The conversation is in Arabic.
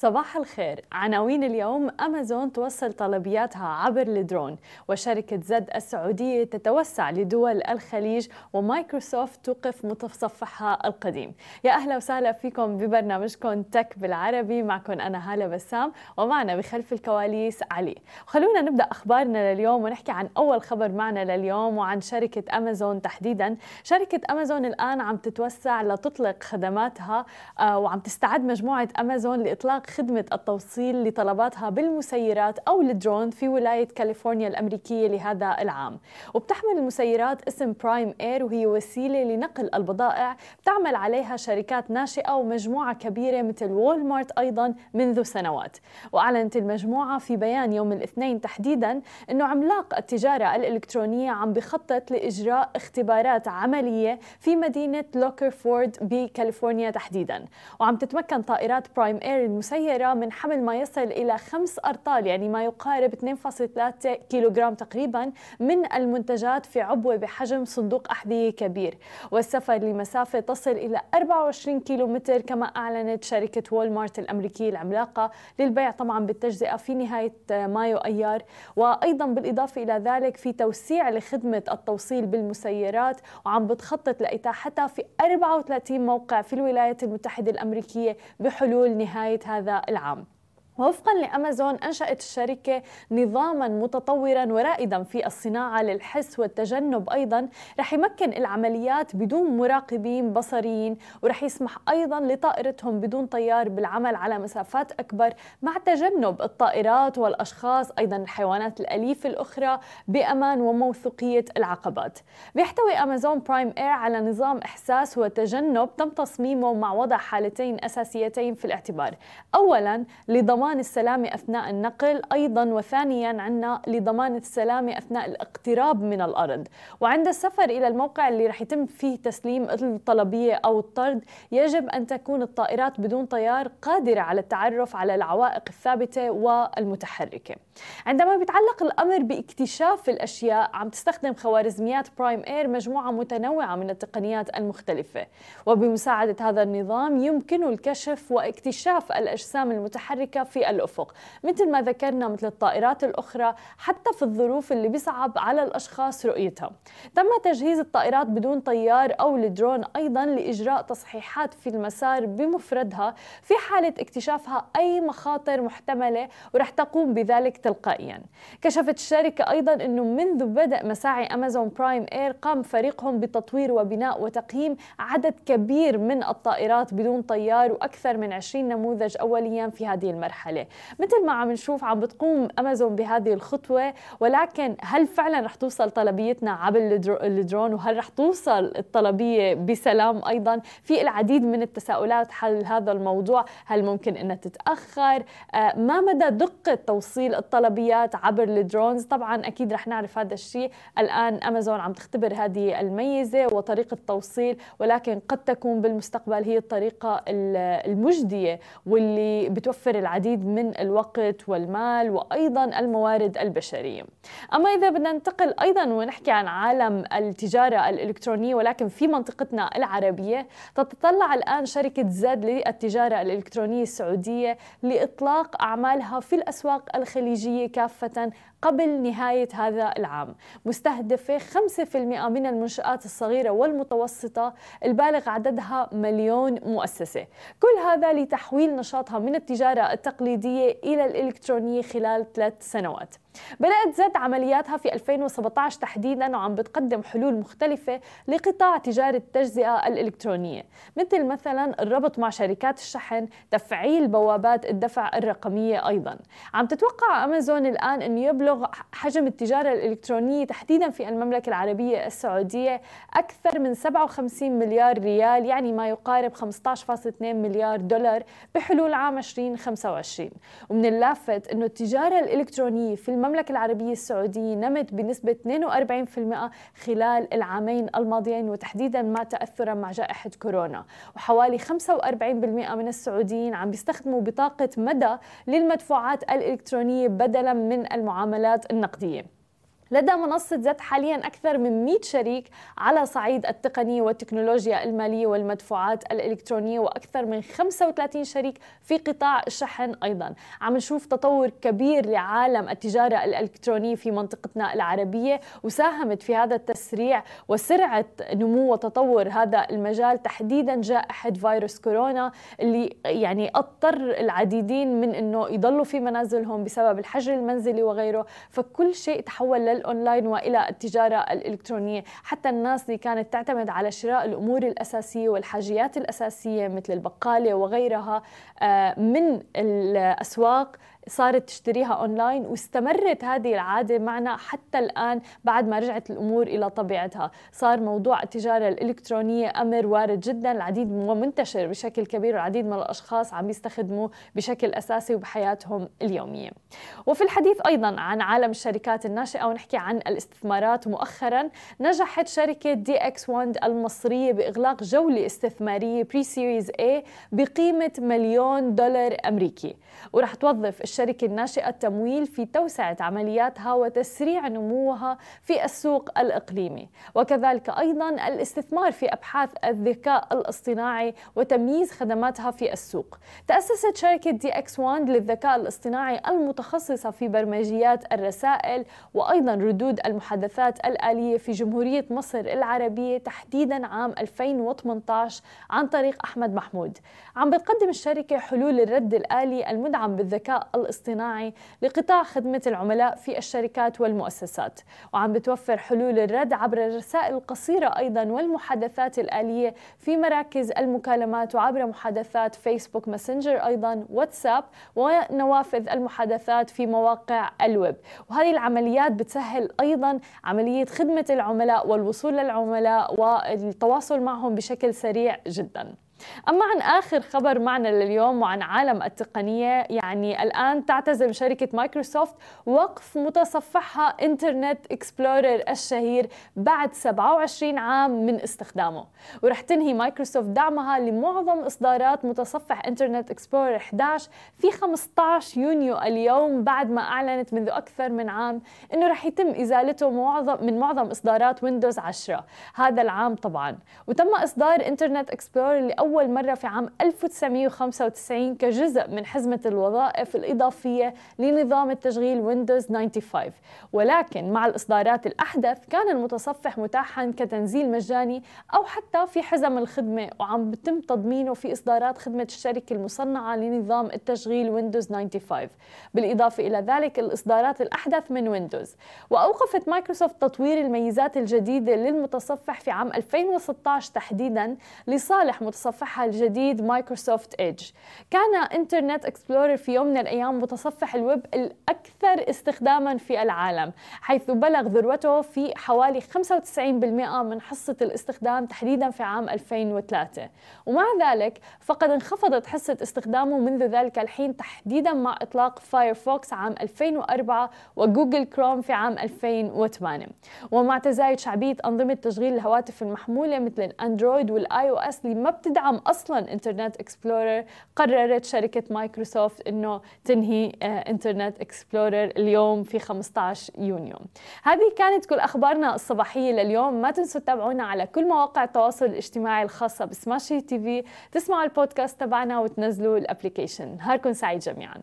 صباح الخير. عناوين اليوم أمازون توصل طلبياتها عبر الدرون وشركة زد السعودية تتوسع لدول الخليج ومايكروسوفت توقف متصفحها القديم. يا أهلا وسهلا فيكم ببرنامجكم Tech بالعربي. معكم أنا هالة بسام ومعنا بخلف الكواليس علي. خلونا نبدأ أخبارنا لليوم ونحكي عن أول خبر معنا لليوم وعن شركة أمازون تحديدا. شركة أمازون الآن عم تتوسع لتطلق خدماتها آه، وعم تستعد مجموعة أمازون لإطلاق خدمة التوصيل لطلباتها بالمسيرات أو الدرون في ولاية كاليفورنيا الأمريكية لهذا العام. وبتحمل المسيرات اسم Prime Air وهي وسيلة لنقل البضائع. بتعمل عليها شركات ناشئة ومجموعة كبيرة مثل Walmart أيضا منذ سنوات. وأعلنت المجموعة في بيان يوم الاثنين تحديدا أنه عملاق التجارة الإلكترونية عم بخطط لإجراء اختبارات عملية في مدينة لوكفورد بكاليفورنيا تحديدا. وعم تتمكن طائرات Prime Air المسيرة المسيرة من حمل ما يصل إلى خمس أرطال يعني ما يقارب 2.3 كيلوغرام تقريبا من المنتجات في عبوة بحجم صندوق أحذية كبير. والسفر لمسافة تصل إلى 24 كيلومتر كما أعلنت شركة وول مارت الأمريكية العملاقة للبيع طبعا بالتجزئة في نهاية مايو أيار. وأيضا بالإضافة إلى ذلك في توسيع لخدمة التوصيل بالمسيرات وعم بتخطط لإتاحتها في 34 موقع في الولايات المتحدة الأمريكية بحلول نهاية هذا العام. وفقا لأمازون أنشأت الشركة نظاما متطورا ورائدا في الصناعة للحس والتجنب أيضا رح يمكن العمليات بدون مراقبين بصريين ورح يسمح أيضا لطائرتهم بدون طيار بالعمل على مسافات أكبر مع تجنب الطائرات والأشخاص أيضا الحيوانات الأليفة الأخرى بأمان وموثوقية العقبات. بيحتوي أمازون برايم إير على نظام إحساس وتجنب تم تصميمه مع وضع حالتين أساسيتين في الاعتبار. اولا لضمان لضمان السلامة أثناء النقل أيضا وثانيا عندنا لضمان السلامة أثناء الاقتراب من الأرض. وعند السفر إلى الموقع اللي رح يتم فيه تسليم الطلبية أو الطرد يجب أن تكون الطائرات بدون طيار قادرة على التعرف على العوائق الثابتة والمتحركة. عندما بيتعلق الأمر باكتشاف الأشياء عم تستخدم خوارزميات برايم إير مجموعة متنوعة من التقنيات المختلفة. وبمساعدة هذا النظام يمكن الكشف واكتشاف الأجسام المتحركة في الأفق. مثل ما ذكرنا مثل الطائرات الأخرى حتى في الظروف اللي بيصعب على الأشخاص رؤيتها تم تجهيز الطائرات بدون طيار أو الدرون أيضا لإجراء تصحيحات في المسار بمفردها في حالة اكتشافها أي مخاطر محتملة ورح تقوم بذلك تلقائيا. كشفت الشركة أيضا أنه منذ بدء مساعي أمازون Prime Air قام فريقهم بتطوير وبناء وتقييم عدد كبير من الطائرات بدون طيار وأكثر من 20 نموذج أوليا في هذه المرحلة. المرحله مثل ما عم نشوف عم بتقوم أمازون بهذه الخطوة ولكن هل فعلا رح توصل طلبيتنا عبر الدرون؟ وهل رح توصل الطلبية بسلام أيضا؟ في العديد من التساؤلات حول هذا الموضوع. هل ممكن إنها تتأخر؟ آه، ما مدى دقة توصيل الطلبيات عبر ال drones؟ طبعا أكيد رح نعرف هذا الشيء. الآن أمازون عم تختبر هذه الميزة وطريقة التوصيل ولكن قد تكون بالمستقبل هي الطريقة المجدية واللي بتوفر العديد العديد من الوقت والمال وأيضا الموارد البشرية. أما إذا بدنا ننتقل أيضا ونحكي عن عالم التجارة الإلكترونية ولكن في منطقتنا العربية تتطلع الآن شركة زد للتجارة الإلكترونية السعودية لإطلاق أعمالها في الأسواق الخليجية كافة قبل نهاية هذا العام مستهدفة 5% من المنشآت الصغيرة والمتوسطة البالغ عددها مليون مؤسسة. كل هذا لتحويل نشاطها من التجارة التقليدية إلى الإلكترونية خلال ثلاث سنوات. بدأت زد عملياتها في 2017 تحديدا وعم بتقدم حلول مختلفة لقطاع تجارة التجزئة الإلكترونية مثل مثلا الربط مع شركات الشحن تفعيل بوابات الدفع الرقمية أيضا. عم تتوقع أمازون الآن أن يبلغ حجم التجارة الإلكترونية تحديدا في المملكة العربية السعودية أكثر من 57 مليار ريال يعني ما يقارب 15.2 مليار دولار بحلول عام 2025 2024 ومن اللافت أنه التجارة الإلكترونية في المملكة العربية السعودية نمت بنسبة 42% خلال العامين الماضيين وتحديدا ما تأثرا مع جائحة كورونا. وحوالي 45% من السعوديين عم بيستخدموا بطاقة مدى للمدفوعات الإلكترونية بدلا من المعاملات النقدية. لدى منصة زد حاليا أكثر من 100 شريك على صعيد التقنية والتكنولوجيا المالية والمدفوعات الإلكترونية وأكثر من 35 شريك في قطاع الشحن أيضا. عم نشوف تطور كبير لعالم التجارة الإلكترونية في منطقتنا العربية وساهمت في هذا التسريع وسرعة نمو وتطور هذا المجال. تحديدا جائحة فيروس كورونا اللي يعني أضطر العديدين من إنه يضلوا في منازلهم بسبب الحجر المنزلي وغيره. فكل شيء تحول لل الأونلاين وإلى التجارة الإلكترونية. حتى الناس اللي كانت تعتمد على شراء الأمور الأساسية والحاجيات الأساسية مثل البقالة وغيرها آه، من الأسواق صارت تشتريها أونلاين واستمرت هذه العادة معنا حتى الآن بعد ما رجعت الأمور إلى طبيعتها، صار موضوع التجارة الإلكترونية أمر وارد جدا، العديد ومنتشر بشكل كبير والعديد من الأشخاص عم يستخدموه بشكل أساسي وبحياتهم اليومية. وفي الحديث أيضا عن عالم الشركات الناشئة ونحكي عن الاستثمارات. مؤخرا نجحت شركة دي إكس 1 المصرية بإغلاق جولة استثمارية Pre-Series A بقيمة مليون دولار أمريكي، ورح توظف الشركة الناشئة التمويل في توسعة عملياتها وتسريع نموها في السوق الإقليمي. وكذلك أيضا الاستثمار في أبحاث الذكاء الاصطناعي وتمييز خدماتها في السوق. تأسست شركة دي إكس 1 للذكاء الاصطناعي المتخصصة في برمجيات الرسائل وأيضا ردود المحادثات الآلية في جمهورية مصر العربية تحديدا عام 2018 عن طريق أحمد محمود. عم بتقدم الشركة حلول الرد الآلي المدعم بالذكاء الاصطناعي لقطاع خدمة العملاء في الشركات والمؤسسات. وعم بتوفر حلول الرد عبر الرسائل القصيرة أيضا والمحادثات الآلية في مراكز المكالمات وعبر محادثات Facebook Messenger أيضا واتساب ونوافذ المحادثات في مواقع الويب. وهذه العمليات بتسهل أيضا عملية خدمة العملاء والوصول للعملاء والتواصل معهم بشكل سريع جداً. أما عن آخر خبر معنا لليوم وعن عالم التقنية يعني الآن تعتزم شركة مايكروسوفت وقف متصفحها Internet Explorer الشهير بعد 27 عام من استخدامه. ورح تنهي مايكروسوفت دعمها لمعظم إصدارات متصفح Internet Explorer 11 في 15 يونيو اليوم بعد ما أعلنت منذ أكثر من عام أنه رح يتم إزالته معظم من معظم إصدارات ويندوز 10 هذا العام طبعا. وتم إصدار Internet Explorer لأول لأول مرة في عام 1995 كجزء من حزمة الوظائف الإضافية لنظام التشغيل ويندوز 95 ولكن مع الإصدارات الأحدث كان المتصفح متاحا كتنزيل مجاني أو حتى في حزم الخدمة وعم بتم تضمينه في إصدارات خدمة الشركة المصنعة لنظام التشغيل ويندوز 95 بالإضافة إلى ذلك الإصدارات الأحدث من ويندوز وأوقفت مايكروسوفت تطوير الميزات الجديدة للمتصفح في عام 2016 تحديدا لصالح متصفح متصفحها الجديد Microsoft Edge كان Internet Explorer في يوم من الأيام متصفح الويب الأكثر استخداما في العالم حيث بلغ ذروته في حوالي 95% من حصة الاستخدام تحديدا في عام 2003 ومع ذلك فقد انخفضت حصة استخدامه منذ ذلك الحين تحديدا مع إطلاق Firefox عام 2004 و Google Chrome في عام 2008 ومع تزايد شعبية أنظمة تشغيل الهواتف المحمولة مثل الأندرويد وال iOS اللي ما بتدعم دعم أصلا Internet Explorer قررت شركة مايكروسوفت إنه تنهي انترنت آه، Explorer اليوم في 15 يونيو. هذه كانت كل أخبارنا الصباحية لليوم. ما تنسوا تتابعونا على كل مواقع التواصل الاجتماعي الخاصة ب Smashi TV. تسمعوا البودكاست تبعنا وتنزلوا ال application نهاركم سعيد جميعا.